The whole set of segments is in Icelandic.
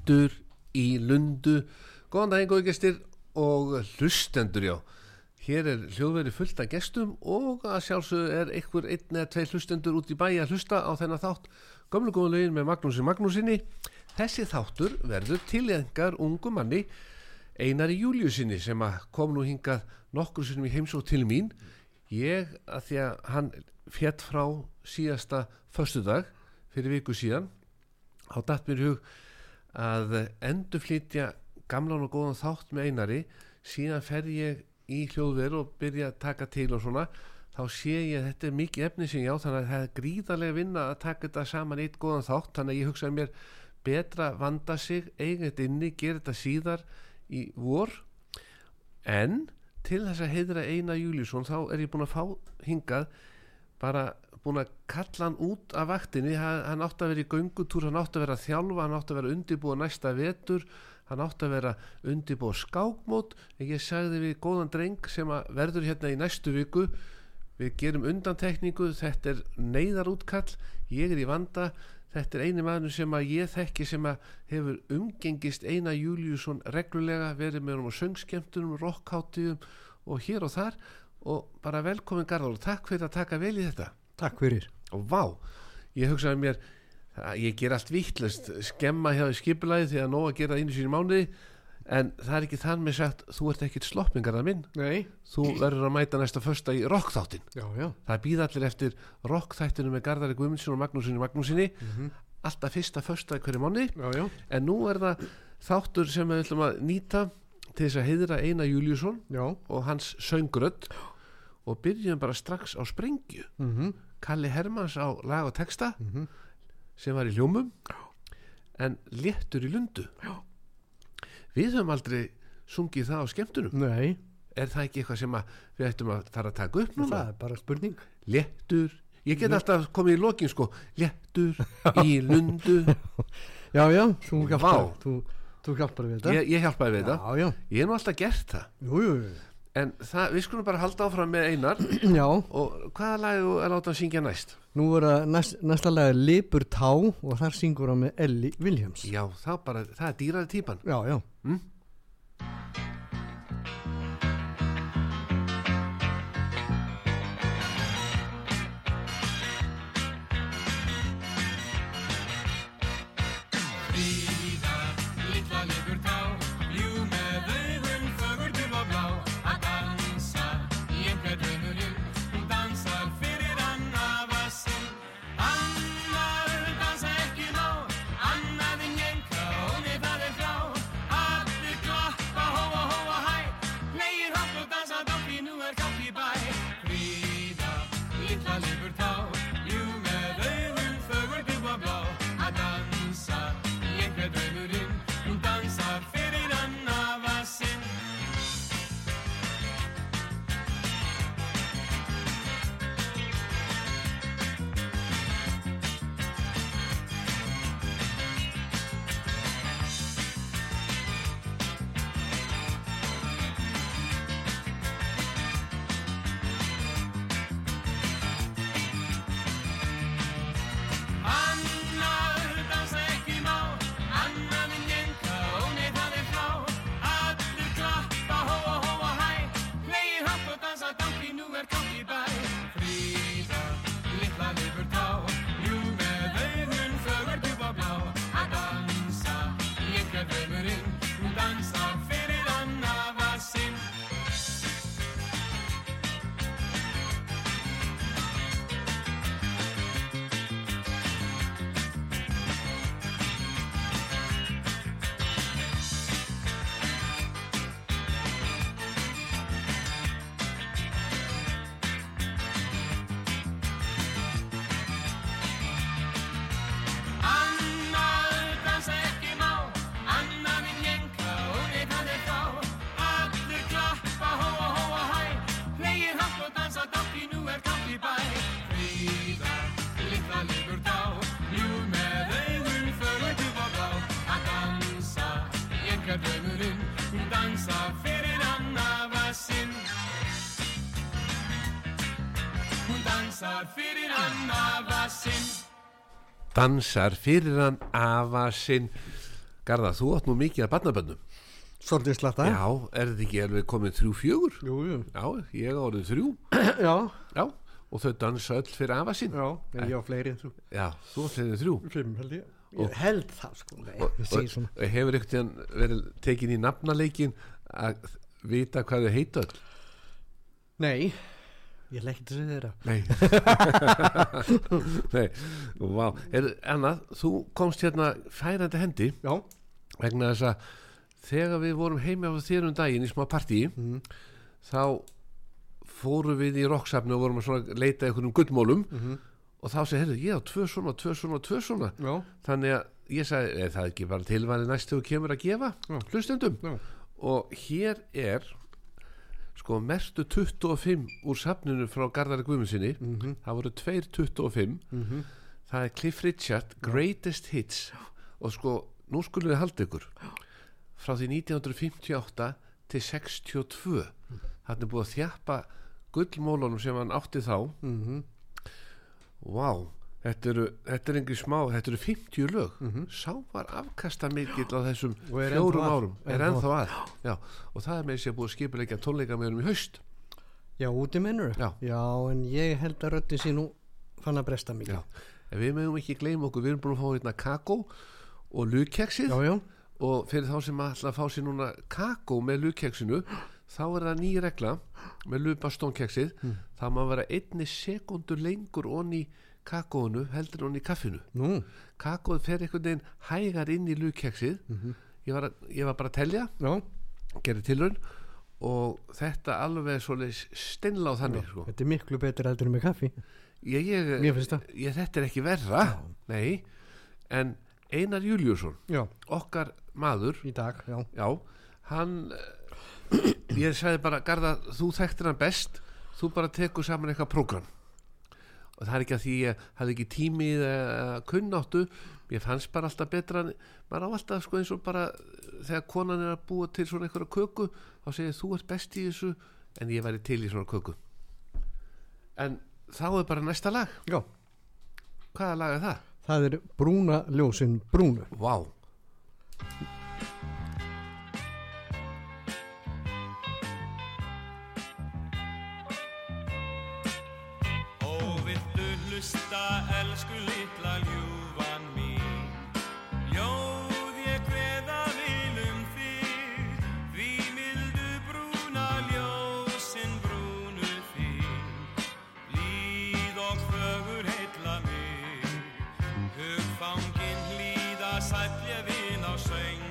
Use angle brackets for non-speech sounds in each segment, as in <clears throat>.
Léttur í lundu. Góðan daginn góði gestir og hlustendur já. Hér er hljóðveri fullt af gestum og að sjálfsögðu er einhver einn eða tvei hlustendur út í bæi að hlusta á þennan þátt. Gömlu góðu lögin með Magnúsi Magnúsinni. Þessi þáttur verður tilengar ungu manni Einari Júliusinni sem að kom nú hingað nokkur sinnum í heimsók til mín. Ég að því að hann fjett frá síðasta föstudag fyrir viku síðan á datt mér í hug að endurflytja gamlan og góðan þátt með einari. Síðan fer ég í hljóðveru og byrja að taka til og svona. Þá sé ég að þetta er mikið efni sem ég á þannig að það er gríðarlega vinna að taka þetta saman eitt góðan þátt. Þannig að ég hugsaði mér betra vanda sig eiga þetta inni, gera þetta síðar í vor. En til þess að heidra Einar Júliusson þá er ég búin að fá hingað bara búin að kalla hann út af vaktinni, hann, átti að vera í göngutúr, hann átti að vera að þjálfa, hann átti að vera undirbúa næsta vetur, hann átti að vera undirbúa skákmót, en ég sagði við góðan dreng sem verður hérna í næstu viku, við gerum undantekningu, þetta er neyðarútkall, ég er í vanda, þetta er eini maður sem að ég þekki sem að hefur umgengist Einar Júliusson reglulega, verið með á söngskemtunum, rockháttíðum og hér og þar. Og bara velkomin Garðar og takk fyrir að taka vel í þetta Takk fyrir. og vá, ég hugsaði mér að ég ger allt vittlust skemma hjá skipulagi því að nóg að gera einu sínu mánuði en það er ekki þann með sagt þú ert ekkit sloppingarða minn Nei. þú verður að mæta næsta första í rockþáttin Já, já. það býða allir eftir rockþættinu með Garðari Guðmundsson og Magnúsinni Magnúsinni Mhm. alltaf fyrsta första í hverju já. en nú er það þáttur sem við ætlum að nýta til þess að heiðra Einar Júliusson Já. og hans söngrödd og byrjum bara strax á sprengju Mm Kalli Hermans á lag og texta Mhm. sem var í hljómum en léttur í lundu. Já. við höfum aldrei sungið það á skemmtunum. Nei, er það ekki eitthvað sem við ættum að fara að taka upp núna? Það er bara spurning. léttur ég get alltaf komið í lokin sko. Léttur í lundu. <laughs> Já, já, þú hjálpar við þetta. ég, ég hjálpaði við þetta. Ég hef nú alltaf gert það. Jú, jú, jú. En það, við skulum bara halda áfram með einar <clears throat> Já, og hvaða lag er að láta hann syngja næst nú er að næst, næsta lag er Lipur Tá og þar syngur hann með Ellie Williams. já, þá bara, það er dýraði típan Já, já. Mm? Dansar fyrir hann afa sinn. Garða, þú átt nú mikið að barnabönnum Svolítið slatta. Já, er þetta ekki alveg komið þrjú fjögur? Jú, jú. Já, ég á orðið þrjú. <clears throat> Já, Já, og þau dansa öll fyrir afa sinn. Já, en ég á fleiri en þú. Já, þú átt þeirri þrjú. Fimm held ég. Ég held það sko. Nei, og, og, og hefur veginn verið tekin í nafnaleikin að vita hvað þau heita öll? Nei, ég legg ekki til að þeirra. Nei. <laughs> Nei, vá. Er, Annað, þú komst hérna færandi hendi Já, vegna þess að þegar við vorum heimi á þér um daginn í smá partí Mhm. þá fórum við í rocksafni og vorum að svona leita einhvernum gullmólum Mhm. og þá segir, heyrðu, ég á tvö svona, tvö svona, tvö svona. Já, þannig að ég sagði, er það ekki bara tilvæli næst þegar þú kemur að gefa Já. hlustendum? Já. Og hér er sko mertu 25 úr safninu frá Garðari Guðmundsinni Mhm. það voru 2.25 Mhm. það er Cliff Richard Greatest Hits. Og sko, nú skulum við halda ykkur. Frá því 1958 til 62 hann er búið að þjappa gullmólunum sem hann átti þá. Mhm. Vá, þetta eru, þetta er engin smá, þetta eru 50 lög. Mhm. Sá var afkasta mikill á þessum fjórum að. árum. Er Ennþá að. Já, og það er með sér búið að skipuleika tónleika með honum í haust. Já, úti mennur Já. en ég held að röddin sín nú fann að bresta mikið Já. En við meðum ekki gleyma okkur, við erum búin að fá hérna kakó og lugkeksið já, já, og fyrir þá sem að fá sér núna kakó með lugkeksinu, þá er það ný regla með lugbastónkeksið, Hmm. það má vera einni sekundu lengur onni kakóinu heldur en onni kaffinu. nú, kakóð fer einhvern veginn hægar inn í lugkeksið ég, var að- ég var bara að telja. Já, gerði tilraun og þetta alveg svoleiðis steinla á þannig sko. þetta er miklu betur heldur með kaffi. Ég, ég, ég, þetta er ekki verra. Nei, en Einar Júliusson Já, okkar maður í dag, já. já, hann ég sagði bara, Garða, þú þekktir hann best. Þú bara tekur saman eitthvað prógram og það er ekki að því ég hafði ekki tími eða kunnáttu ég fannst bara alltaf betra maður á alltaf sko eins og bara þegar konan er að búa til svona einhverja köku þá segir þú ert best í þessu en ég væri til í svona köku. En þá er bara næsta lag. Já, hvaða lag er það? það er brúna ljósin brúnu. Vá. Ó, elsku litla ljúfan mín. Ljóð ég kveða vil um þig Því mildu brúna ljósin brúnu þín. Líð og fögur heilla mig Hugfangin hlýða sætja vin á söngin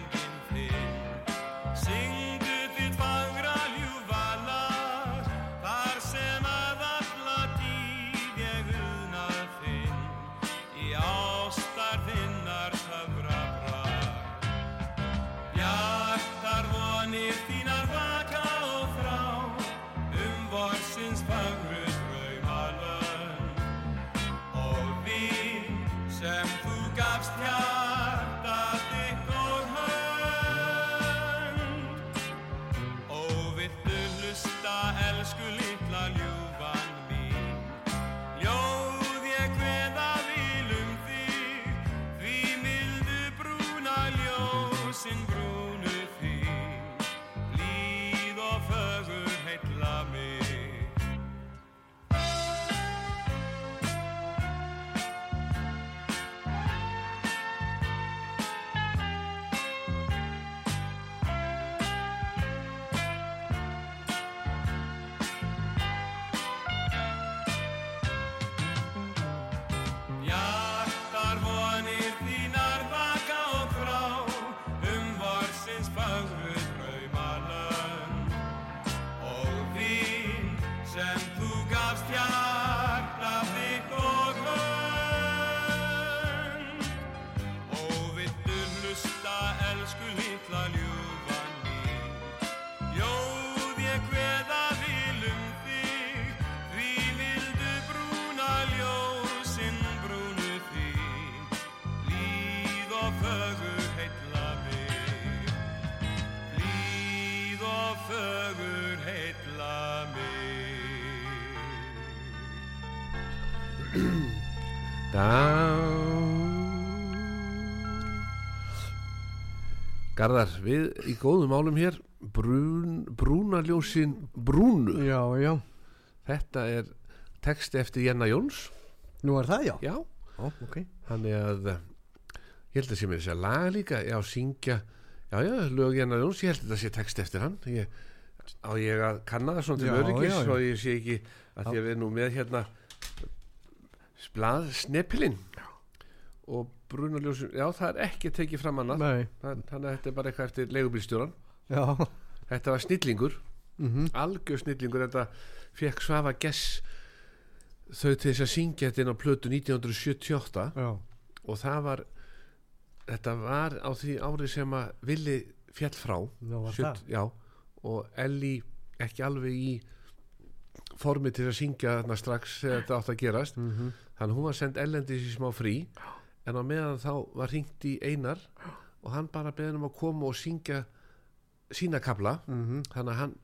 fögur heitla mig. Blíð og fögur heitla mig. Garðar, við í góðum álum hér. Brún, brúnaljósin brúnu. Já, já. þetta er texti eftir Janna Jóns. Nú er það já, já. Ó, okay. hann er að ég held að sé mér þess að laga líka. Já, syngja, já, já, lög Jenna Jóns ég held að þetta sé texti eftir hann. Ég, á ég að kanna það svona til öryggis svo ég sé ekki að við erum nú með hérna blað snepilinn. Og brúnaljósin, já, það er ekki tekið fram annað. Þannig að þetta er bara eitthvað eftir leigubílstjóran já. Þetta var snillingur. Mm algjör snillingur. Þetta fekk Svafa Gess þau til þess að syngja þetta inn á plötu 1978 Já, og það var þetta var á því ári sem að Vili fjall frá. Sjött- já, og Elli ekki alveg í formi til að syngja þarna strax þegar þetta átt að gerast. Mm -hmm. þannig hún var send ellendis í smá frí en á meðan þá var hringt í Einar og hann bara beðin um að koma og syngja sína kabla þannig að hann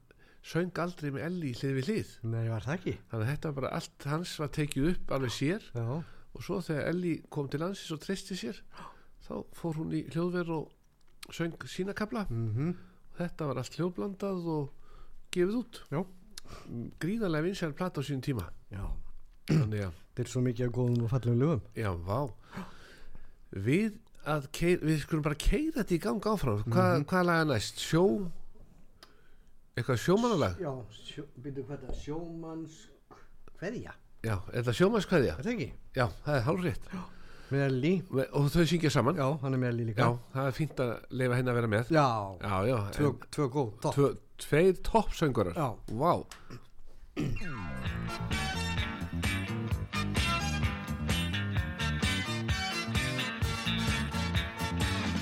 söng aldrei með Elli hlið við hlið. Nei, þannig að þetta bara allt hans var tekið upp alveg sér. Já, og svo þegar Elli kom til landsins og treysti sér þá fór hún í hljóðverð og söng sína kabla mm þetta var allt hljóðblandað og gefið út Já. Mm, gríðarlega vinsæl plata á sínum tíma já þannig að, Þetta er svo mikið af góðum og fallum lögum já, vá við að keir, við skulum bara keira þetta í gang áfram Hva, Mhm. hvað laga næst? Sjó eitthvað sjómannalag? Já, sjó, byrju hvað það, sjómansk hverja, Já, er það sjómannskveðja? er það ekki? Já, það er hálfrétt Með Elli, og þau syngja saman. Já, hann er með Elli Já, líka það er fínt að leifa henni að vera með. Já, Já, já, tvö, en- tvö góð, topp. tvö, tveir toppsöngurar. Já. Vá.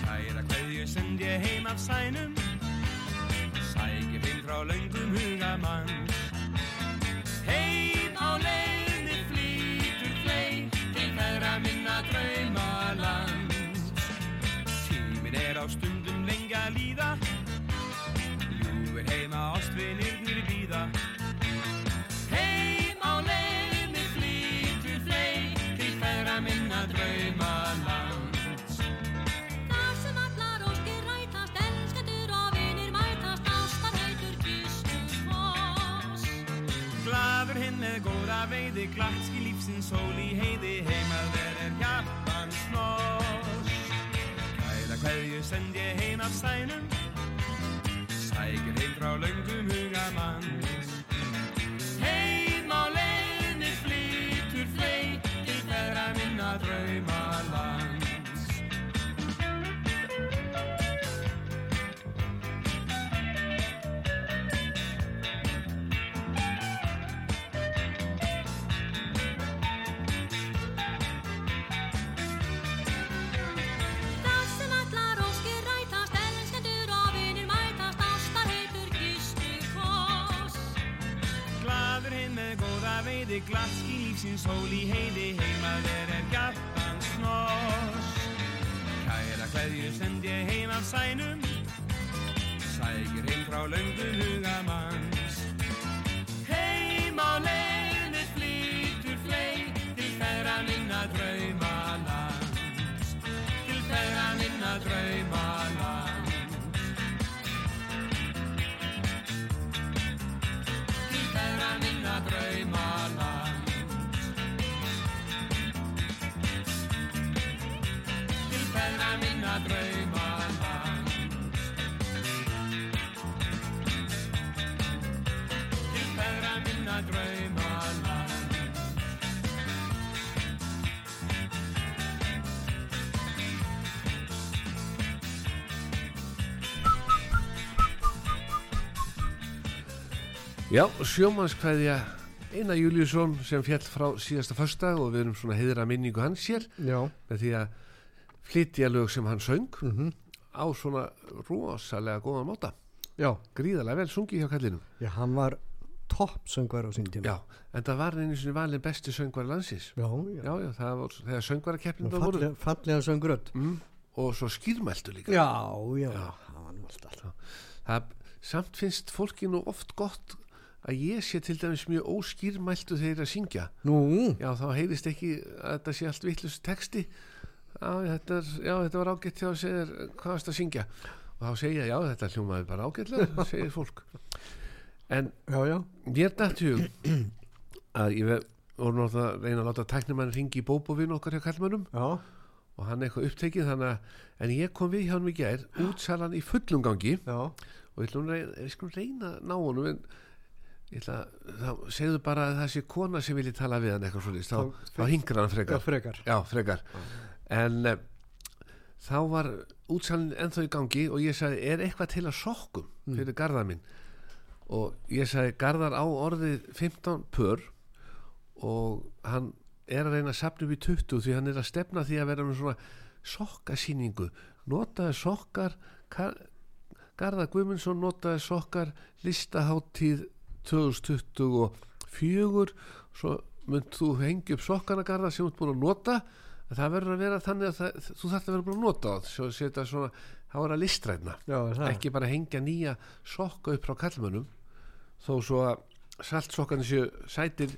Kæra kveðju send ég heim af sænum veiði, glatski lífsins sól í heiði, heimað verður hjartan snoss. Kæra kveðju send ég heim af sænum, sækir heim frá löngum hugamanns. Veiði, glatski lífsins sól í heiði, heimað er er hjartan snoss. Kæra kveðju send ég heim af sænum, sækir heim frá löngum hugamanns. Heim á leiðinni Já, sjómannskveðja Einar Júliusson sem fjall frá síðasta föstdag og við erum svona heiðra minningu hans hér Já, með því að flytja lög sem hann söng mm á svona rosalega góðan máta. Já, gríðarlega vel sungi hjá kallinum. Já, hann var topp söngvar á sín tíma. Já, en það var einu sinni valin besti söngvar landsins. Já, já. Já, já, það var þegar söngvarakeppnin Og það voru fallega, fallega söngrödd. Mm, og svo skýrmæltu líka. Já, já, það var nú allt allt það, samt finnst fólki nú oft gott að ég sé til dæmis mjög óskýrmæltu þegar ég er að syngja. Nú, já þá heyrist ekki að þetta sé allt vittlust texti. Já þetta, er, já þetta var ágætt þegar þú segir hvað varst að syngja. Og þá segja já þetta hljómaði bara ágætlega <laughs> segir fólk. En já, já, mér dætt hug að ég voru náttúrulega að reyna að láta tæknimann ringi í bóbovinn okkar hjá kallmannum já, og hann eitthvað upptekið þannig að en ég kom við hjá hann í gær útsalan í fullum gangi. Já, og ég reyna, ég skulum reyna að ná honum en ég ætla þá segðu bara að það sé kona sem vilji tala við hann eitthvað svolítið, þá, Þá- hingur hann já, frekar. Frekar. já, frekar. En uh, þá var útsalinn ennþá í gangi og ég sagði, er eitthvað til að sokkum fyrir garðar minn? Og ég sagði, garðar á orðið 15 pör og hann er að reyna að sapna upp í 20 því hann er að stefna því að vera með svona sokkasýningu. Notaði sokkar Kar Garðar Guðmundsson notaði sokkar listaháttíð 2024 svo mynd þú hengi upp sokkana Garðar sem þú ert búin að nota. Að það verður að vera þannig að það, þú þarft að vera búin að nota það svo setja svona, þá er að listræna. Já, það, ekki bara hengja nýja sokka upp frá kallmönnum þó svo að saltsokkarnir séu sætir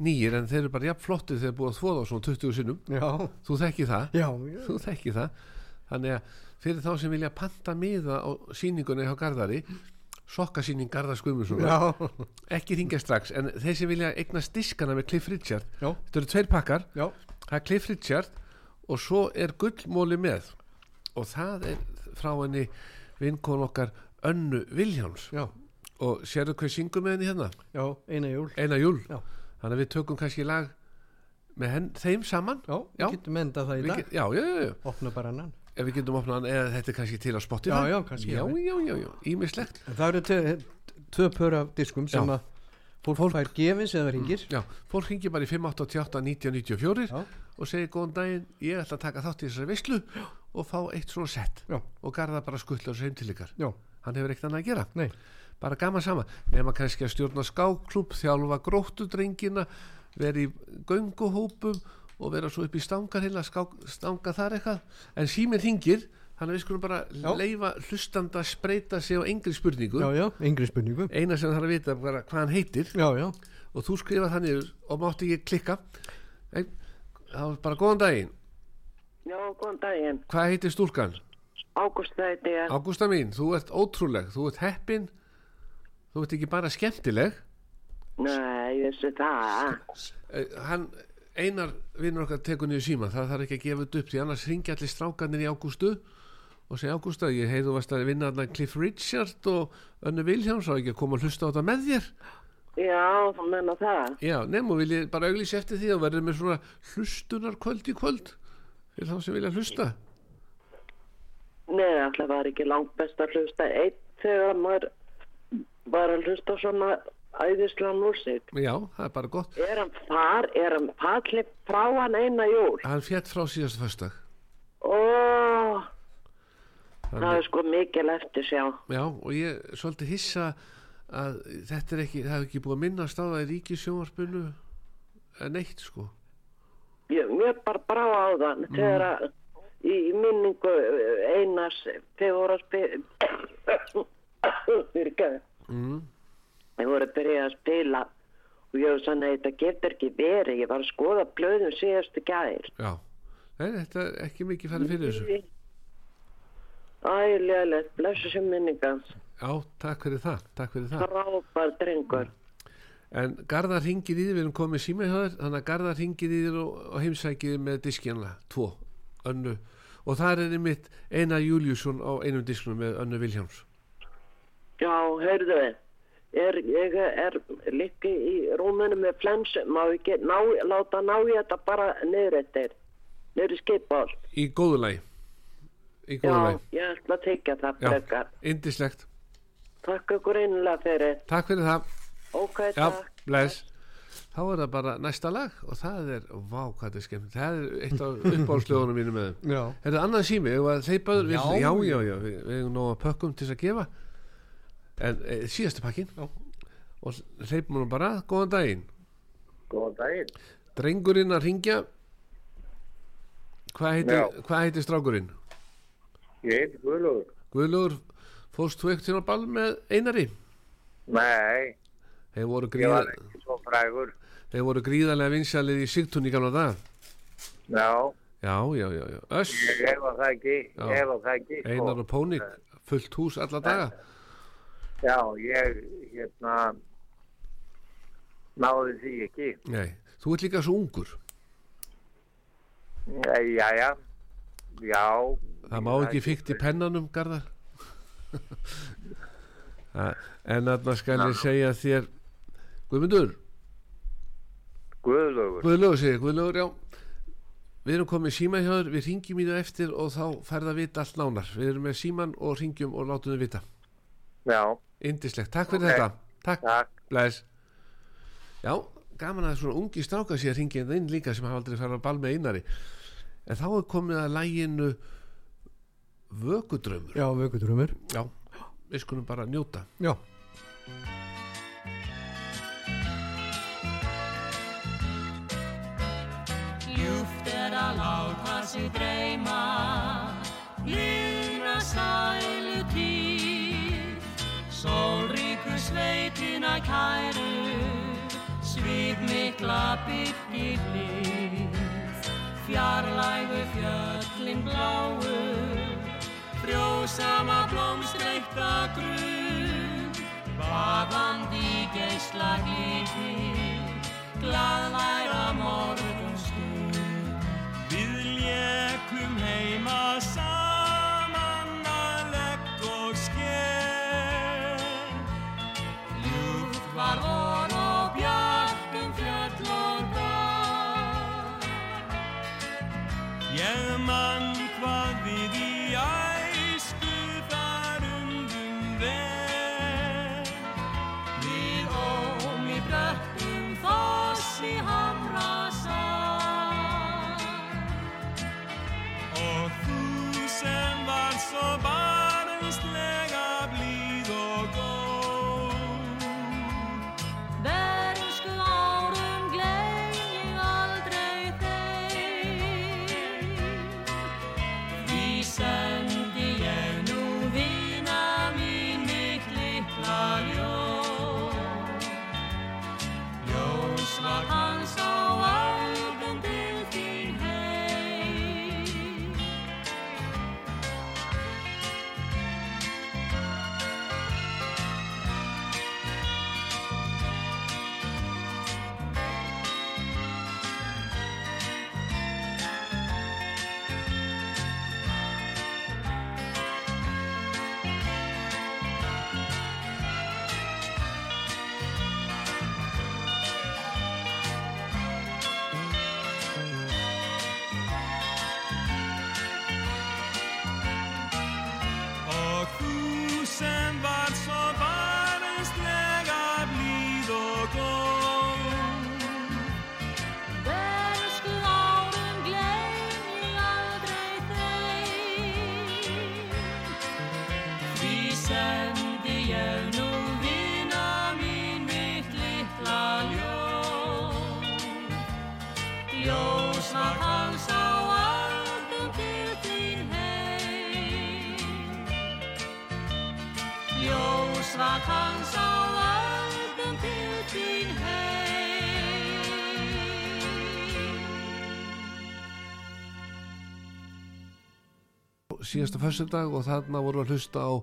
nýjir en þeir eru bara jafn flottir þegar búið að þvoða á svona 20 sinnum. Já, þú þekki það. Já, já, þú þekki það. Þannig að fyrir þá sem vilja panta miða á síningunni hjá Garðari sokkasýning Garðars Guðmundsson. Já, ekki ringja strax en þeir sem vilja eignast diskana með Cliff Richard já, þetta eru tveir pakkar. Já, það er Cliff Richard og svo er gullmóli með. Og það er frá henni vinkon okkar Önnu Viljáns já, og sérðu hvað syngur með henni hérna? Já, eina jól, eina júl. Já. þannig að við tökum kannski lag með henn, þeim saman. Já, við getum enda það í dag, get, já, já, já, já, opna bara annan. Ef við getum opnað eða þetta er kannski til á Spotify? Já, já, kannski, já, já. já, já, ímislegt það eru tvö- pör af diskum sem að fólk, fær gefins eða ringir. já, fólk ringi bara í 588 1994 Já. og segir góðan daginn, ég ætla að taka þátt í þessari veislu og fá eitt svona sett og garða bara skuttla þessu heim til ykkar. Já, hann hefur eitt annað að gera. Nei, bara gaman sama, nema kannski að stjórna skáklub, þjálfa gróttudrengina vera í gönguhópum og vera svo upp í stangarhilla stanga þar eitthvað en síminn hringir, þannig að við skulum bara Já. leifa hlustanda að spreita sig á engri spurningu já, já, yngri spurningu. eina sem þarf að vita bara hvað hann heitir Já, já, og þú skrifa það niður og mátti ekki klikka en það var bara góðan daginn Já, góðan daginn. hvað heitir stúlkan? Ágústa heiti ég. Ágústa mín, þú ert ótrúleg þú ert heppin þú ert ekki bara skemmtileg Nei, ég vissi það. Eh, hann einar vinnur okkar tekur niður síma það þarf ekki að gefa þetta upp því annars ringi allir strákarnir í Ágústu og segja Ágústa, ég heiðu að vinna þarna Cliff Richard og Önnu Viljáns og ekki að koma að hlusta á þetta með þér Já, þú menna það. já, nefnum vil ég bara auglýsa eftir því og verður með svona hlustunar kvöld í kvöld fyrir þá sem vilja hlusta Nei, alltaf var ekki langt best að hlusta einn þegar maður var að hlusta svona æðislega músík. já, það er bara gott Er hann far, er hann fallið frá hann eina jól? hann fjett frá síðastu föstdag Ó, það er sko mikil eftir sjá. já, og ég er svolítið hissa að þetta er ekki, það hefur ekki búið að minnast á það í ríkisjónvarpinu en neitt sko Ég, mér bara brá á þann þegar að í, minningu einas þegar voru að spila fyrir gæði. mm. Ég voru að byrja að spila og ég var svona, þetta getur ekki verið, ég var að skoða blöðum síðastu gæðir. já, nei, þetta er ekki mikið farið fyrir þessu Ægilega, blessu sem minningans, Já, takk fyrir það, takk fyrir það. frábær drengur. En Garðar ringir í þér, við erum komið síma hjá þér, þannig að Garðar ringir í þér og, og heimsækið með diskjana, tvo, önnu. Og þar er einmitt Einar Júliusson á einum disknum með önnu Viljáms. Já, heyrðu þið, er, ég er líka í rúminu með flensu, má ekki ná, láta ná ég þetta bara niður eftir, niður í skipál. Í góðu lagi. Í góðu Já, ég ætla að tekja það frekar. indislegt. Takk ykkur einlega fyrir. Takk fyrir það. Ok, Já, takk. bless. Þá er það bara næsta lag og það er, vá, hvað þetta er skemmt. Það er eitt af <laughs> uppáhaldslögunum mínu með já, Er það annað sími? Þeir báður, Já. já, já, já, við, við erum nú að pökkum til þess að gefa. En e, síðasta pakkin. Já. Og hleypum hún bara, góðan daginn. Góðan daginn. Drengurinn að ringja. Hvað heitir, Já. hvað heitir strákurinn? Ég heiti Guðlúður. Guðlúður, fórst þú ekkert til á ball með Einari? Nei, þeir voru, Ég var gríða, ekki svo frægur. þeir voru gríðarlega vinsjalið í Sigtún í gamla dag Já, já, já, já, já, öss ég hefa það ekki, ég hefa það ekki. sko. Einar og Pónik, fullt hús alla daga Já, ég, hérna, náði því ekki. nei, þú ert líka svo ungur. Já, já, já, já. það má ekki fíkt í pennanum Garðar. <laughs> En þarna skal ég segja þér Guðmundur. Guðlaugur. Guðlaugur segir, Guðlaugur, já. Við erum komið síma hjá þér, við ringjum í það eftir og þá færða vita allt nánar. Við erum með síman og ringjum og látum þau vita indislegt, takk fyrir Ok. þetta. Takk, takk. bless. Já, gaman að svona ungi stráka sér ringið inn líka sem hafa aldrei farið að ball með einari. En þá er komið að læginu vökudraumur Já, vökudrömmur já, við skulum bara njóta. Já, Ljúft er að láta sig dreyma Lina sælu sveitina kæru Svið mikla byrgir lið Fjarlægu fjöllin bláu Frjósama blómstreikta grun Baðandi geisla gliti Glaðværa morgunstund. Við lékum Var hans á öldum til þín heim. Síðasta föstudag og þarna voru að hlusta á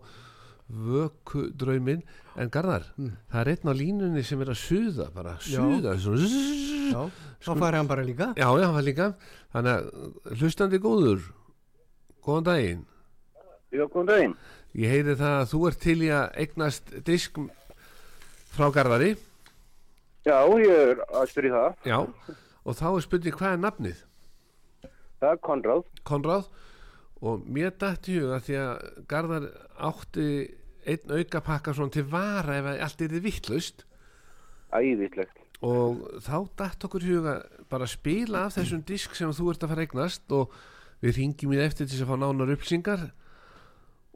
vökudraumin en Garðar, það er einn á línunni sem er að suða, bara suða já, þá færi hann bara líka. Já, já, það var líka. Þannig að hlustandi góður góðan daginn. Já, góðan daginn. Ég heyri það að þú ert til í að eignast disk frá Garðari Já, ég er aðstur í það. já, og þá er spurning hvað er nafnið Það er Konráð. Konráð og mér dætti huga því að Garðar átti einn auka pakka svona til vara ef allt er þið vittlust Æðislegt. og þá dætt okkur huga bara að spila af þessum disk sem þú ert að fara eignast og við ringjum í það eftir til þess að fá nánar upplýsingar og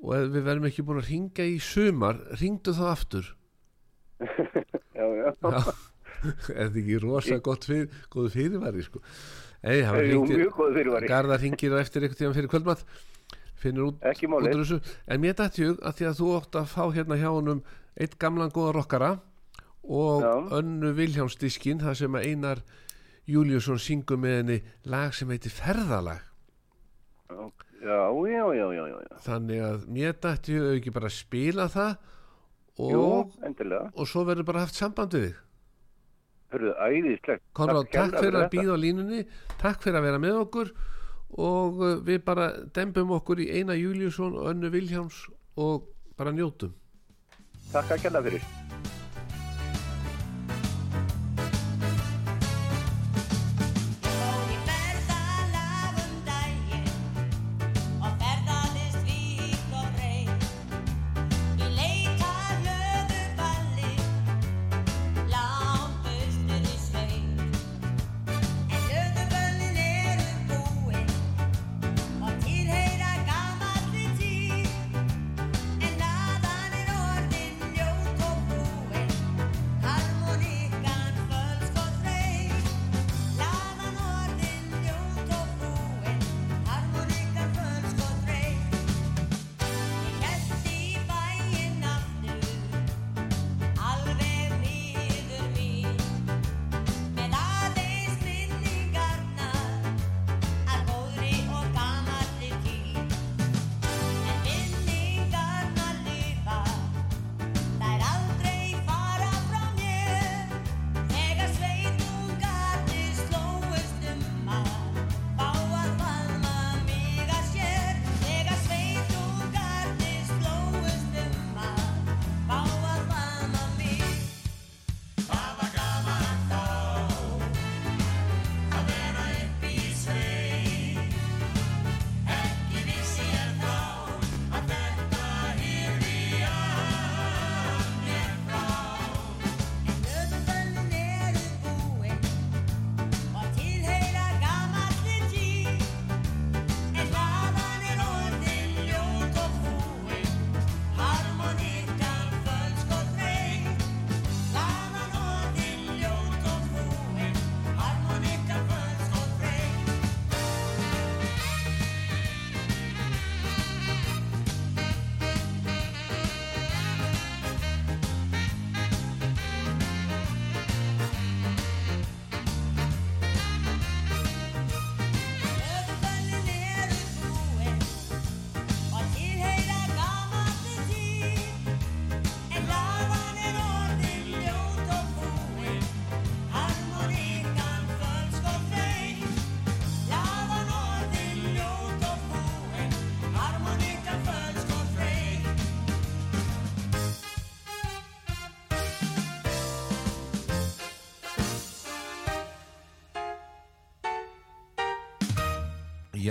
ef við verðum ekki búin að ringa í sumar ringdu þá aftur <laughs> Já, já. Já, <laughs> er þetta ekki rosa gott fyrir, góðu fyrirværi sko Ei, það Jú, mjög góð fyrirvari. Garðar hringir á eftir einhvern tíma fyrir kvöldmatt finnur út, Ekki út málið. úr þessu en mér dætti hug að því að þú ótt að fá hérna hjá honum eitt gamlan góða rockara og Já. önnu Vilhjámsdiskin það sem Einar Júliusson syngur með henni lag sem heitir Ferðalag Já, já, já, já, já, já. þannig að mér dætti ég ekki bara að spila það og, Jú, og svo verður bara haft samband við þig Hörðu, æðislegt. Konráð, takk kærlega fyrir að býða á línunni takk fyrir að vera með okkur og uh, við bara dembum okkur í Einar Júliusson og önnu Vilhjáms og bara njótum Takk að kella fyrir.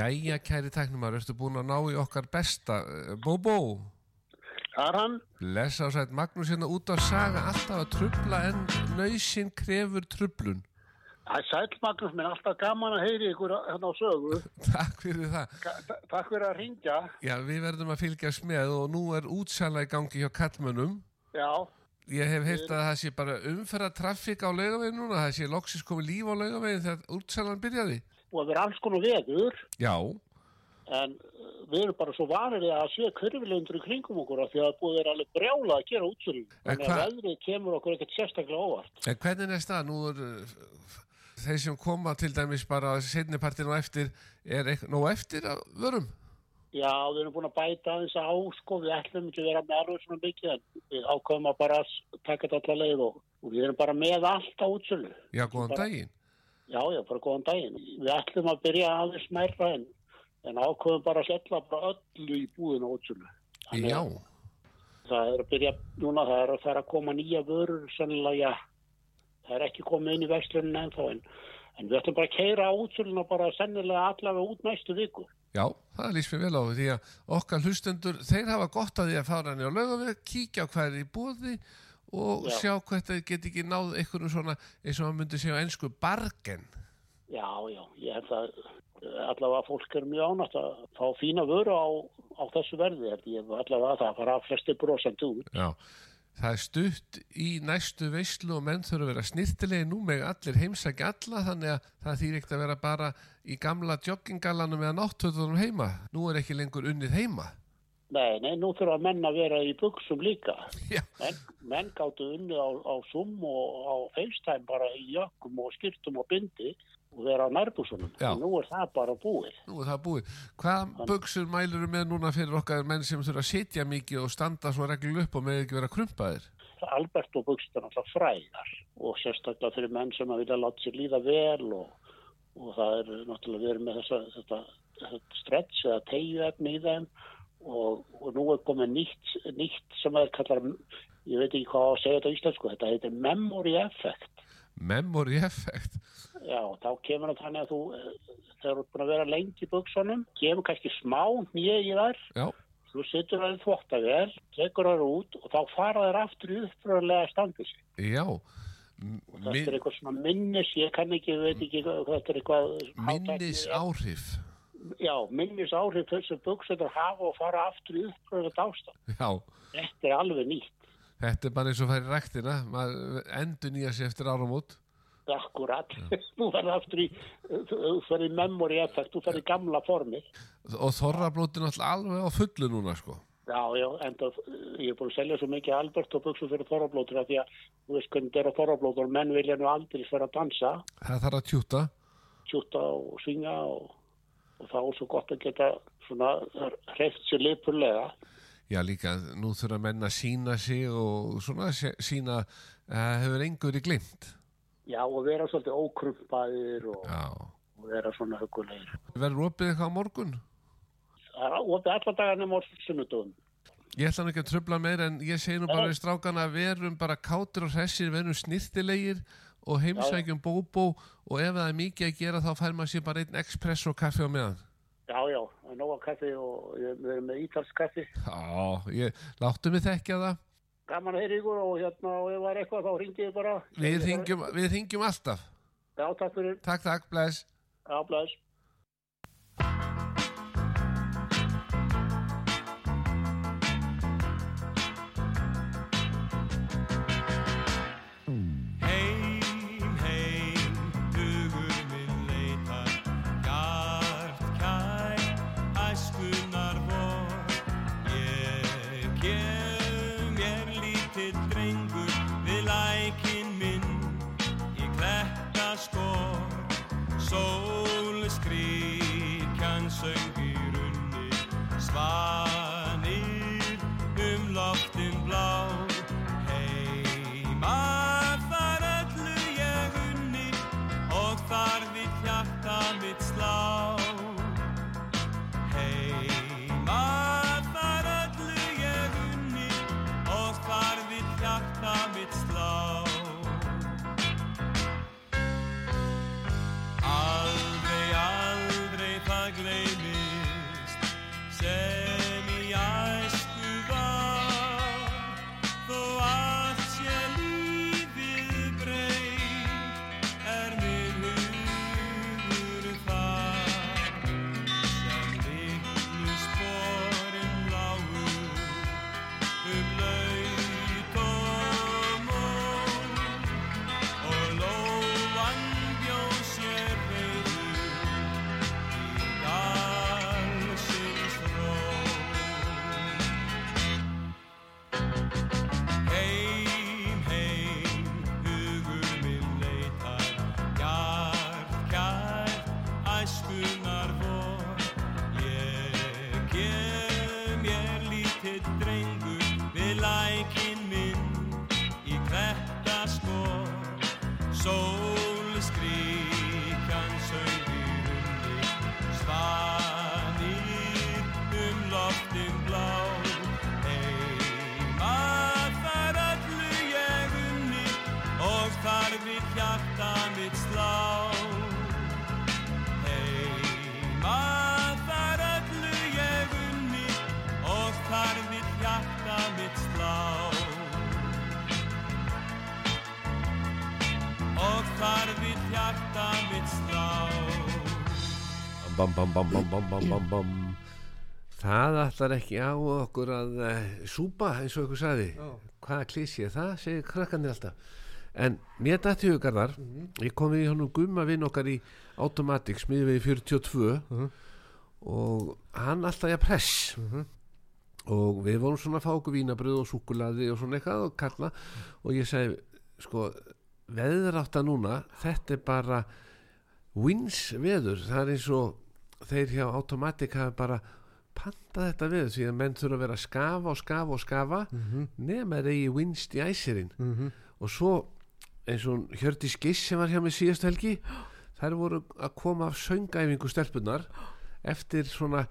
Jæja, kæri tæknumar, ertu búin að ná í okkar besta Eh, Bóbó, Það er hann. lesa á sætt Magnús hérna út af saga alltaf að trubla en nöysinn krefur trublun Það er sæl Magnús minn, alltaf gaman að heyri ykkur hérna á sögu. <laughs> Takk fyrir það ta- Takk fyrir að ringja. Já, við verðum að fylgjast með og nú er útsala í gangi hjá kallmönnum Já, Ég hef heyrt að það sé bara umferða traffík á laugavegin núna, það sé loksins komið líf á laugavegin þegar útsalan byrjaði. Og það er alls konar veður, Já, en uh, við erum bara svo vanir að sé kurvilegundur í kringum okkur af því að það búið er alveg brjála að gera. Þannig að hva- veðrið kemur okkur ekkert sérstaklega óvart. en hvernig er það? Nú er uh, þeir sem koma til dæmis bara setnipartin og eftir, er nóg eftir að vörum? Já, við erum búin að bæta aðeins á, sko, við ætlum ekki að vera með alveg svona mikið, en við ákveðum að bara taka þetta alla leið og, og við erum bara með allt á útsölu. Já, góðan Bara- daginn. Já, já, bara góðan daginn. Við ætlum að byrja aðeins mærra en, en ákveðum bara að setla bara öllu í útsölu. Þannig Já, að Það er að byrja núna, það er að fara að koma nýja vörur, sennilega, já, það er ekki komið inn í verslunin ennþá, en, en við ætlum bara að keira á útsöluna bara sennilega allavega út næstu viku. já, það líst mér vel á því að okkar hlustendur, þeir hafa gott að því að fara hann í á laugaveg, kíkja hvað er í búði og Já. sjá hvert þeir get ekki náð einhvern svona, eins og maður myndi segja á ennsku, bargen. Já, já, ég held að eh, allavega fólk er mjög ánægt að fá fína vöru á, á þessu verði, held ég, allavega það fara flesti brosandi út. Já, það er stutt í næstu veislu og menn þurfa að vera snirtilegi nú með allir heimsækja alla þannig að það þýr ekkert að vera bara í gamla joggingallanum eða náttöðunum heima. Nú er ekki lengur unnið heima. Nei, nei, nú þurfa menn að vera í buksum líka. Já. Menn, gáttu unnið á, á Zoom og á FaceTime bara í jökkum og skýrtum og bindi og vera á nærbúsunum. Nú er það bara búið. Nú er það búið. Hvaða buksur mælur með núna fyrir okkar menn sem þurfa að sitja mikið og standa svo reglul upp og með ekki vera krumpaðir? Alberto buksur er náttúrulega fræðar og sérstaklega fyrir menn sem að vilja láta sér líða vel og, og það er náttúrulega verið með þessa, þetta, þetta stretch eða tegju efni í þeim og, og nú er komið nýtt, nýtt sem að kallar, ég veit ekki hvað að segja þetta á íslensku, þetta heitir memory effect. Memory effect. Já, þá kemur það þannig að þú, eh, þegar þú er búin að vera lengi í buksunum, kemur kannski smá nýja í þær, Já, þú sittur það í þvottavél, tekur þær út og þá fara þær aftur í uppröðlega standið sig. já. Þetta er eitthvað svona minnis, ég kann ekki, veit ekki hvað þetta er eitthvað... Minnis áhrif. Já, minnis áhrif þessu buksunar hafa og fara aftur í uppröðlega ástand. Já, Þetta er alveg nýtt. þetta er bara eins og færi ræktina. Maður endur nýja sér eftir áramót. Akkurat. <laughs> Þú verður aftur í, þú ferði memory effect, þú ferði gamla formið. Og þorrablótin alltaf alveg á fullu núna, sko. Já, já, en það, ég er búin að selja svo mikið Albert og buksum fyrir þorrablótur því að þú veist hvernig þetta er á þorrablótur menn vilja nú aldrei fyrir að dansa, Það þarf að tjúta. tjúta og svinga og, og þá er svo gott að geta svona hreift sér lipurlega. Já, líka, nú þurfa menn að sína sig og svona sína uh, hefur engur í glimt. Já, og vera svolítið ókrumpaðir og, og vera svona hugulegir. Verður opið eitthvað á morgun? Það er opið alla dagar nema á sunnudum. Ég ætla nú ekki að tröfla meir en ég segi nú bara við strákana að verum bara kátir og hressir, verum snirtilegir og heimsækjum bóbó og ef það er mikið að gera þá fær maður sér bara einn espresso kaffi á meðan. Já, já, er nóga kaffi og við erum með ítalsk kaffi. Já, ég láttu mig þekkja það. Gaman að heyra ykkur og hérna, og ef það er eitthvað þá ringið bara. Við hringjum alltaf. Já, takk fyrir. Takk, takk, bless. Já, bless. Sól Bam, bam, bam, bam, bam, bam, bam, bam. Það ætlar ekki á okkur að uh, súpa eins og ykkur sagði. Hvaða klísi er það, segir krakkanir alltaf. En mér dætti hugarðar, ég kom við í honum gumma vinn okkar í Automatic, smiði við í 42 og hann alltaf ég press. Og við vorum svona að fá okkur vínabröð og súkulaði og svona eitthvað og kalla og ég segi sko veðrátta núna þetta er bara wins veður. Það er eins og þeir hjá Automatic hafa bara pantað þetta því að menn þurfa að vera að skafa og skafa og skafa nema þeir eigi winst í æsirinn. Mhm. og svo eins og Hjördís Giss sem var hjá mig síðast helgi þær voru að koma af söngæfingu stelpunar eftir svona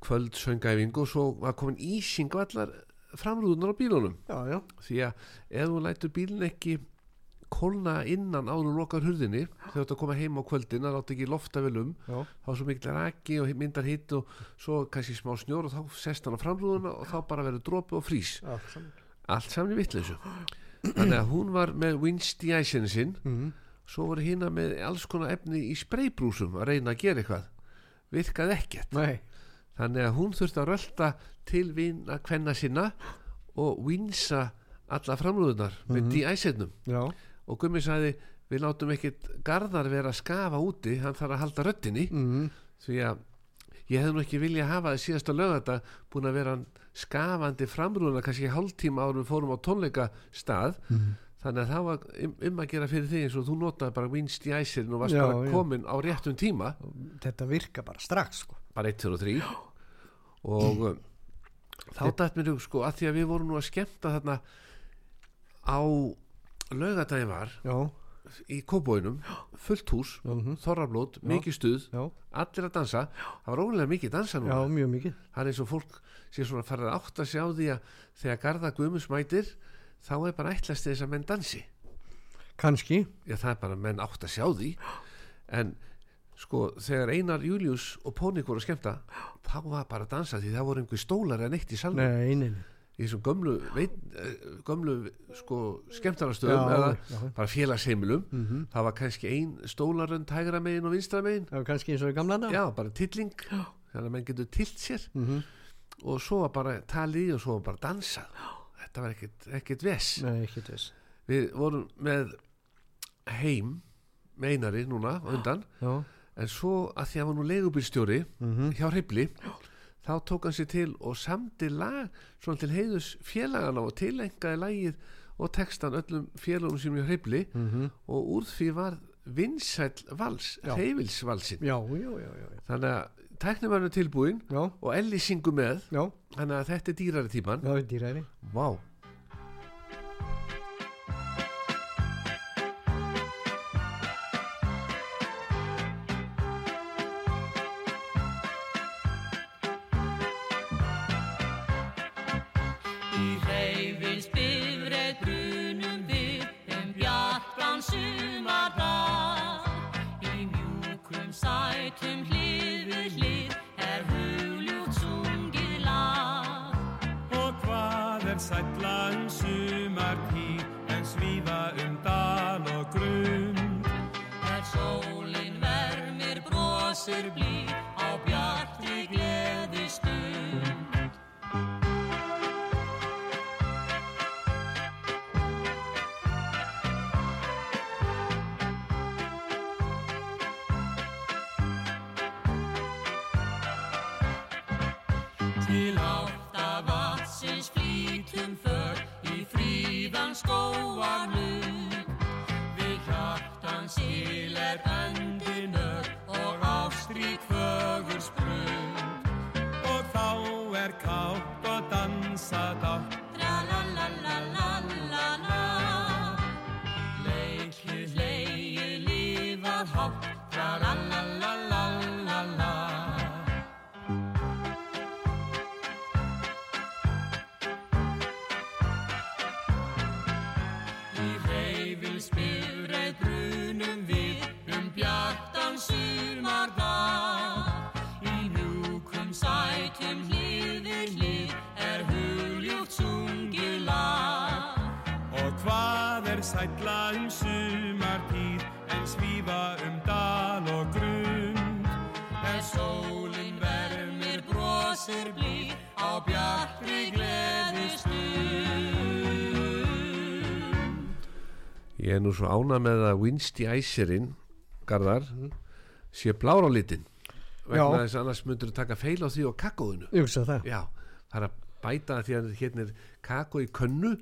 kvöld söngæfingu og svo var komin ísing á allar framrúðunar á bílunum. Já, já, því að ef þú lætur bílun ekki kólna innan áður og lokar hurðinni. Þegar að koma heim á kvöldin að láta ekki lofta vel um. Já, þá er svo mikil raki og myndar hitt og svo kannski smá snjór og þá sest hann á framrúðuna og þá bara verður dropi og frís allt saman. Í vitleysu. Þannig að hún var með winst í æsinu sinn. Mhm. svo voru hérna með alls konar efni í spraybrúsum að reyna að gera eitthvað. Virkaði ekkert. Nei, þannig að hún þurfti að rölda til vina kvenna sinna og winsa alla framrúðunar með de-æsirnum já, og Gummi sagði við látum ekkit Garðar vera að skafa úti hann þarf að halda röddinni mhm, því að ég hefði nú ekki vilja hafa það síðasta lögata búin að vera skafandi framrúðuna kannski hálftíma árum við fórum á tónleika stað Mhm. þannig að það var um, um að gera fyrir því eins og þú notaði bara vinst í æsirinn og varst Já, bara já. komin á réttum tíma þetta virka bara strax sko. bara 1, 2 og 3 og um, þá dætt mér hug sko að því að við vorum nú að skemmta þarna á laugadaginn var Já, í kóbóinum, fullt hús Mhm. þorrablót, mikið stuð já, allir að dansa, það var ólega mikið dansa já, núna, mjög mikið. Það er eins og fólk sé svona farið að átt að sjá því að þegar Garða Guðmus mætir þá er bara ætlast þess að menn dansi. Kanski, já það er bara menn átt að sjá því. En sko þegar Einar Július og Pónik voru að skemmta þá var bara að dansa því það voru einhver stólar en eitt í salnum. Nei, nei, nei. Í þessum gömlu, veit, eh, gömlu sko skemmtarastöðum Já, eða já. bara félagsheimilum. Það var kannski ein stólarönd hægra megin og vinstra megin. Það var kannski eins og í gamla dag já, bara tilling þannig að menn getur tilt sér. Mhm. og svo var bara talið og svo var bara dansað. Þetta var ekkit, ekkit ves Nei, ekki þess við vorum með heim með einari núna undan. Já, en svo að því að hann var nú leigubílstjóri Mhm. hjá Hribli þá tók hann sér til og samdi lag svona til heiðus félagana og tilengaði lagið og textan öllum félagum sem hjá Hribli Mhm. og úr því var vinsæll vals, Já. hreyfilsvalsin já, já, já, já, þannig að tæknum er tilbúin já, og Elli syngur með. Já, þannig að þetta er dýrari tíman já, dýræri Vá grünem Ég er nú svo ána með að Winsti Æsirinn Garðar sé blára á litin vegna þess að annars myndur taka feil á því og kakóðinu það. Já, það er að bæta því að hérna er kakó í könnu.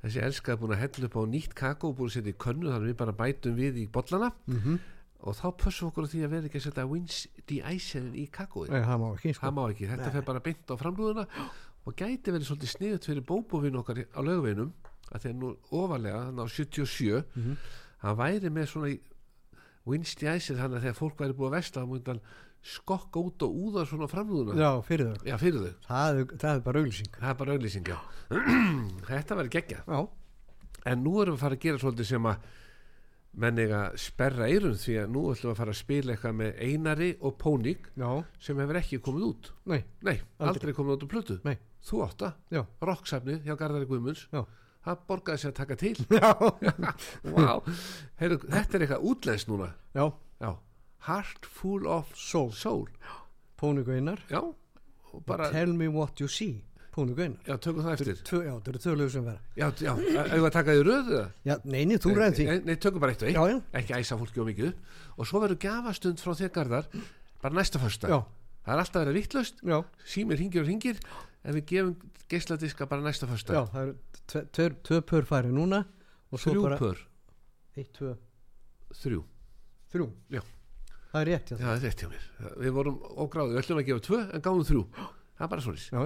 Þessi elskaði búin að hella upp á nýtt kakó og búin að setja í könnu þannig að við bara bætum við í bollana. Mhm. og þá pössum okkur því að vera ekki að setja wins de í kakói Nei, það má ekki sko. það má ekki, þetta fer bara beint á framrúðuna. Og gæti verið svolítið sniðut fyrir bóbovinn okkar á lögveginum að því að nú ofalega, hann á 77 Mhm. hann væri með svona í Winsti æsir þannig að þegar fólk væri búið að vesla þá múið hann skokka út og úða svona á framrúðuna. Já, fyrir þau. Já, fyrir þau, Það er, það er bara auglýsing. Það er bara auðlýsing já. <clears throat> þetta verður geggja Já, en nú erum við að fara að gera svolítið sem að menn eiga að sperra eirun því að nú ætlum við að fara að spila eitthvað með Einari og Pónik já, sem hefur ekki komið út. Nei, Nei, aldrei, Aldrei. komið út á plötu. Nei. Þú átta, rocksafnið hjá Garðari Guðmunds. Já. Það borgaði sér að taka til. <laughs> Wow. Heyrðu, Þetta er eitthvað útlenskt núna. Já. Já. Heart full of Soul, soul. Pónu Gaunar Já, og bara Tell me what you see Pónu Gaunar Já, tökum það eftir. Tvö, Já, það eru lög sem vera Já, já, hefur að taka því röðu neini, þú ræðin því. Nei, tökum bara eitt og eitt. Já, já, Ekki æsa fólki á mikið Og svo verður gafastund frá þér Garðar Bara næsta já, Það er alltaf vittlaust já, Símir hringir og hringir En við gefum geisladiska bara næsta fösta já Það eru tve- tve- tvö pör færi núna Þrjú bara pör Eitt, tvö, Þrjú þrjú Já. Það er rétt, já, það er rétt hjá mér. Við vorum ógráðið, við ætlum að gefa tvö en gáðum þrjú. Það er bara já.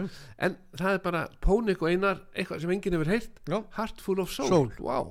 En það er bara Pónik og Einar, eitthvað sem enginn hefur heyrt. Já. Heart full of soul. Soul. Wow.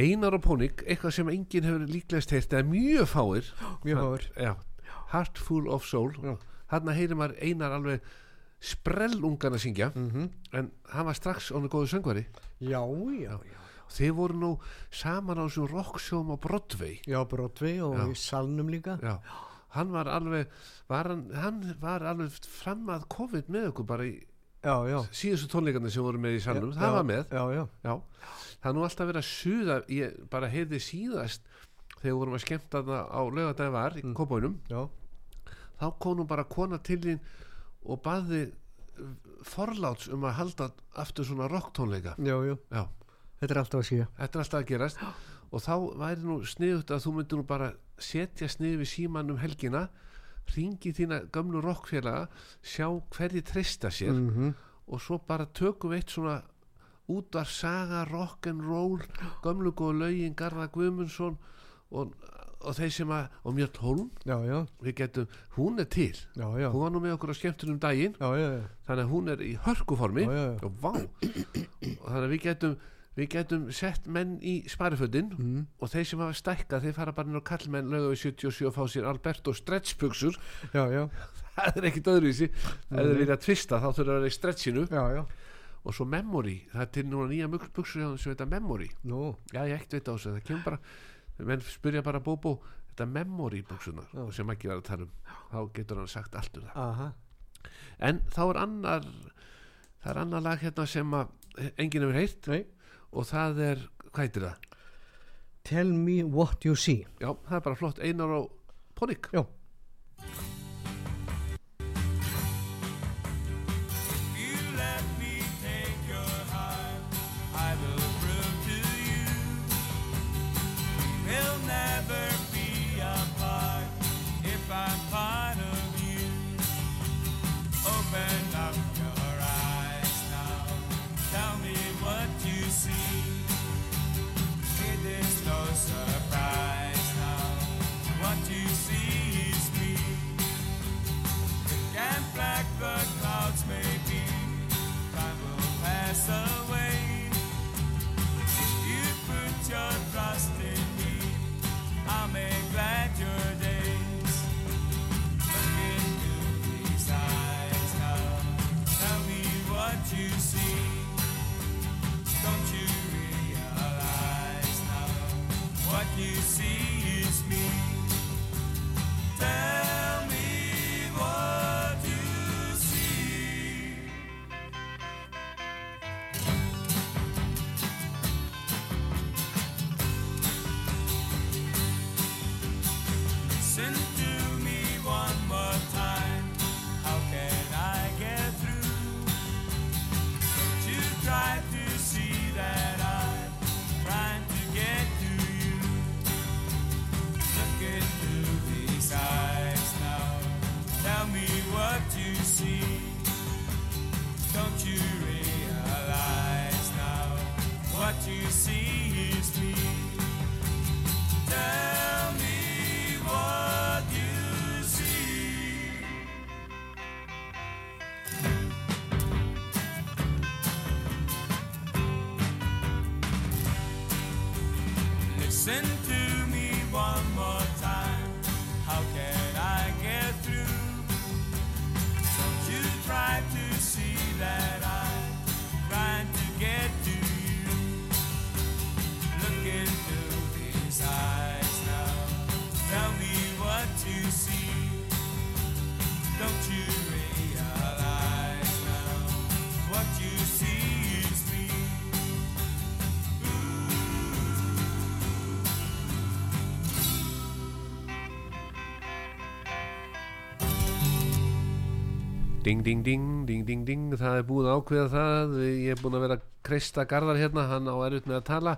Einar og Pónik, eitthvað sem enginn hefur líklegast heyrt, eða mjög fáir. Mjög fáir. Já. Heart full of soul. Þarna heyrir maður Einar alveg sprellungan að syngja, Mhm. en hann var strax ánum góðu söngvari. Já, já, já Þið voru nú saman á þessum rocksjóm á Broadway. Já, Broadway og Já. í salnum líka Já. Hann var alveg, var hann, hann var alveg fram að COVID með okkur bara í síðustu tónleikarnir sem voru með í salnum, það var með. Já, já, Já, það er nú alltaf verið að suða ég bara heyrði síðast þegar vorum að skemmta þarna á laugardaginn var í mm. já. þá nú bara kona til þín og baði forláts um að halda aftur svona rocktónleika. Já, já, já, þetta er alltaf að skýja þetta er alltaf að gerast. Og þá væri nú sniðut að þú myndir nú bara setja snið við síman um helgina ringi þína gömlu rockfélaga sjá hverji treysta sér. Mm og svo bara tökum við eitt svona útvar saga, rock'n'roll gömlu góðu lögin, Garða Guðmundsson og, og þeir sem að og Mjöll Holm, já, já, við getum hún er til, já, hún var nú með okkur á skemmtunum daginn. Þannig að hún er í hörkuformi. Og vá. Og þannig að við getum við getum sett menn í sparifötin Mm. og þeir sem hafa stækkað þeir fara bara inn á kallmenn lögu við 77 og fá sér Alberto já, <laughs> það er ekkit öðruvísi. Ef þeir vilja tvista þá þurfa að vera í stretchinu. Já, já, og svo memory, það er til núna nýja þeim sem heita memory. Nú, já ég ekkert veit á þessu, það kemur bara menn spyrja bara Bóbó þetta memory buxunar Já. sem ekki var að tala um. Þá getur hann sagt allt um það. Aha, en þá er annar það er annar lag hérna sem að enginn hefur heyrt. Nei, og það er, hvað heitir það? tell me what you see, Já, það er bara flott. Einar og Pónik já, Ding, ding, ding, ding, ding, ding. Það er búið að ákveða það. Ég er búin að vera að kreista Garðar hérna. Hann á erut með að tala.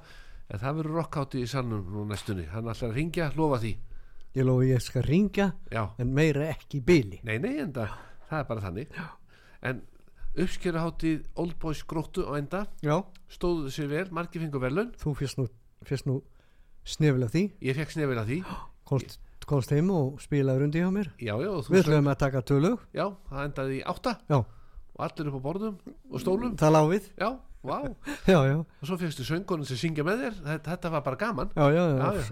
En það verður rockhátti í salnum nú næstunni. Hann ætlar að ringja, lofa því. Ég lofi ég skal ringja já, en meira ekki í byli nei, nei, enda það er bara þannig. Já. en uppskeruháttið Old Boys gróttu á enda. Já, stóðu sér vel, margir fengur velun þú fyrst nú, nú snefil af því, ég fekk snefil að því. <gasps> Komst, komst heim og spilaði rundi hjá mér. Já, já, við ætlum að taka tölu já, það endaði í átta. Já, og allir upp á borðum og stólum. Það já, vá, <laughs> já, já, og svo fegstu söngunum sem syngja með þér. Þetta, þetta var bara gaman. Já, já, já, Já, já.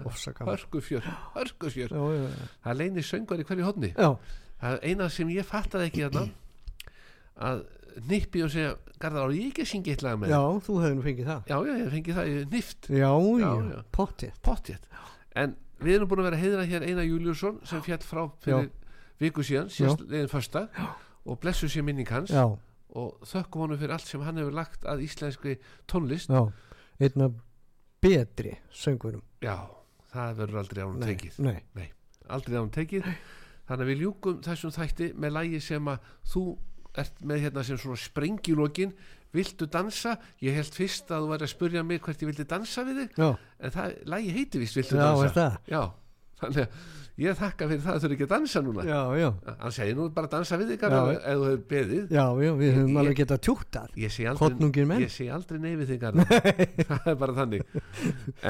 já, já, já, það leynir söngur í hverju hodni já, eina sem ég fattaði ekki þarna að nippi og segja Garðar ég ekki að syngja eitt lag með já, þér?" þú hefði nú fengið það. Já, já, ég fengi það í nift. Já, já, Já, já. pottjett en við erum búin að vera að heiðra hér Einar Júliusson sem fjall frá fyrir viku síðan, síðast leiðin första og blessu sér minning hans. Já, og þökkum honum fyrir allt sem hann hefur lagt að íslenskri tónlist. Já, einna betri söngurum já, það verður aldrei ánum nei, tekið. nei, aldrei ánum tekið. Þannig að við ljúkum þessum þætti með lægi sem að þú ert með hérna sem svona sprengilókin viltu dansa, ég held fyrst að þú væri að spurja mig hvert ég vildi dansa við þig. Já, en það, lægi heiti vist viltu Já, dansa? já, þannig að ég þakka fyrir það að þurfi ekki að dansa núna. Já, já, hann segir nú bara dansa við ef ef þú hefur beðið. Já, já, við höfum alveg getað tjúktar ég sé aldrei, aldrei nei við þig <laughs> það er bara þannig.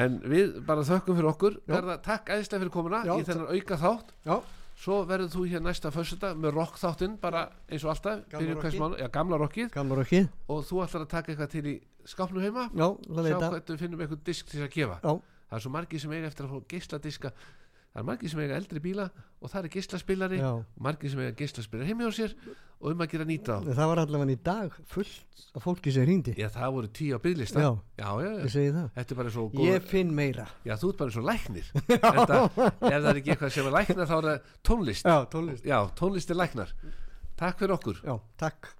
En við bara þökkum fyrir okkur. Já. Garðar, takk æðislega fyrir komuna í þennan auka þátt Já, svo verður þú hér næsta föstudag með rock þáttinn bara eins og alltaf Gamla já, gamla rockið okkið og þú ætlar að taka eitthvað til í skápnum heima? Já, sjá hvað við finnum eitthvað disk til að gefa. Já, það er svo margir sem eiga eftir að fá geisladiska það er margir sem eiga eldri bíla og það er geislaspilari já. og margir sem eiga geislaspilari heimi á sér og um að gera nýta á Það var allavega í dag fullt af fólki sem hringdi. Já það voru tíu á bygglista Já. já, já. Ég segi það. Þetta er bara svo góð Ég finn meira. Já þú ert bara svo læknir. <laughs> Þetta, ef það er ekki eitthvað sem er læknar þá er það tónlist. Já, tónlist. Já tónlist er læknar. Takk fyrir okkur. Já, takk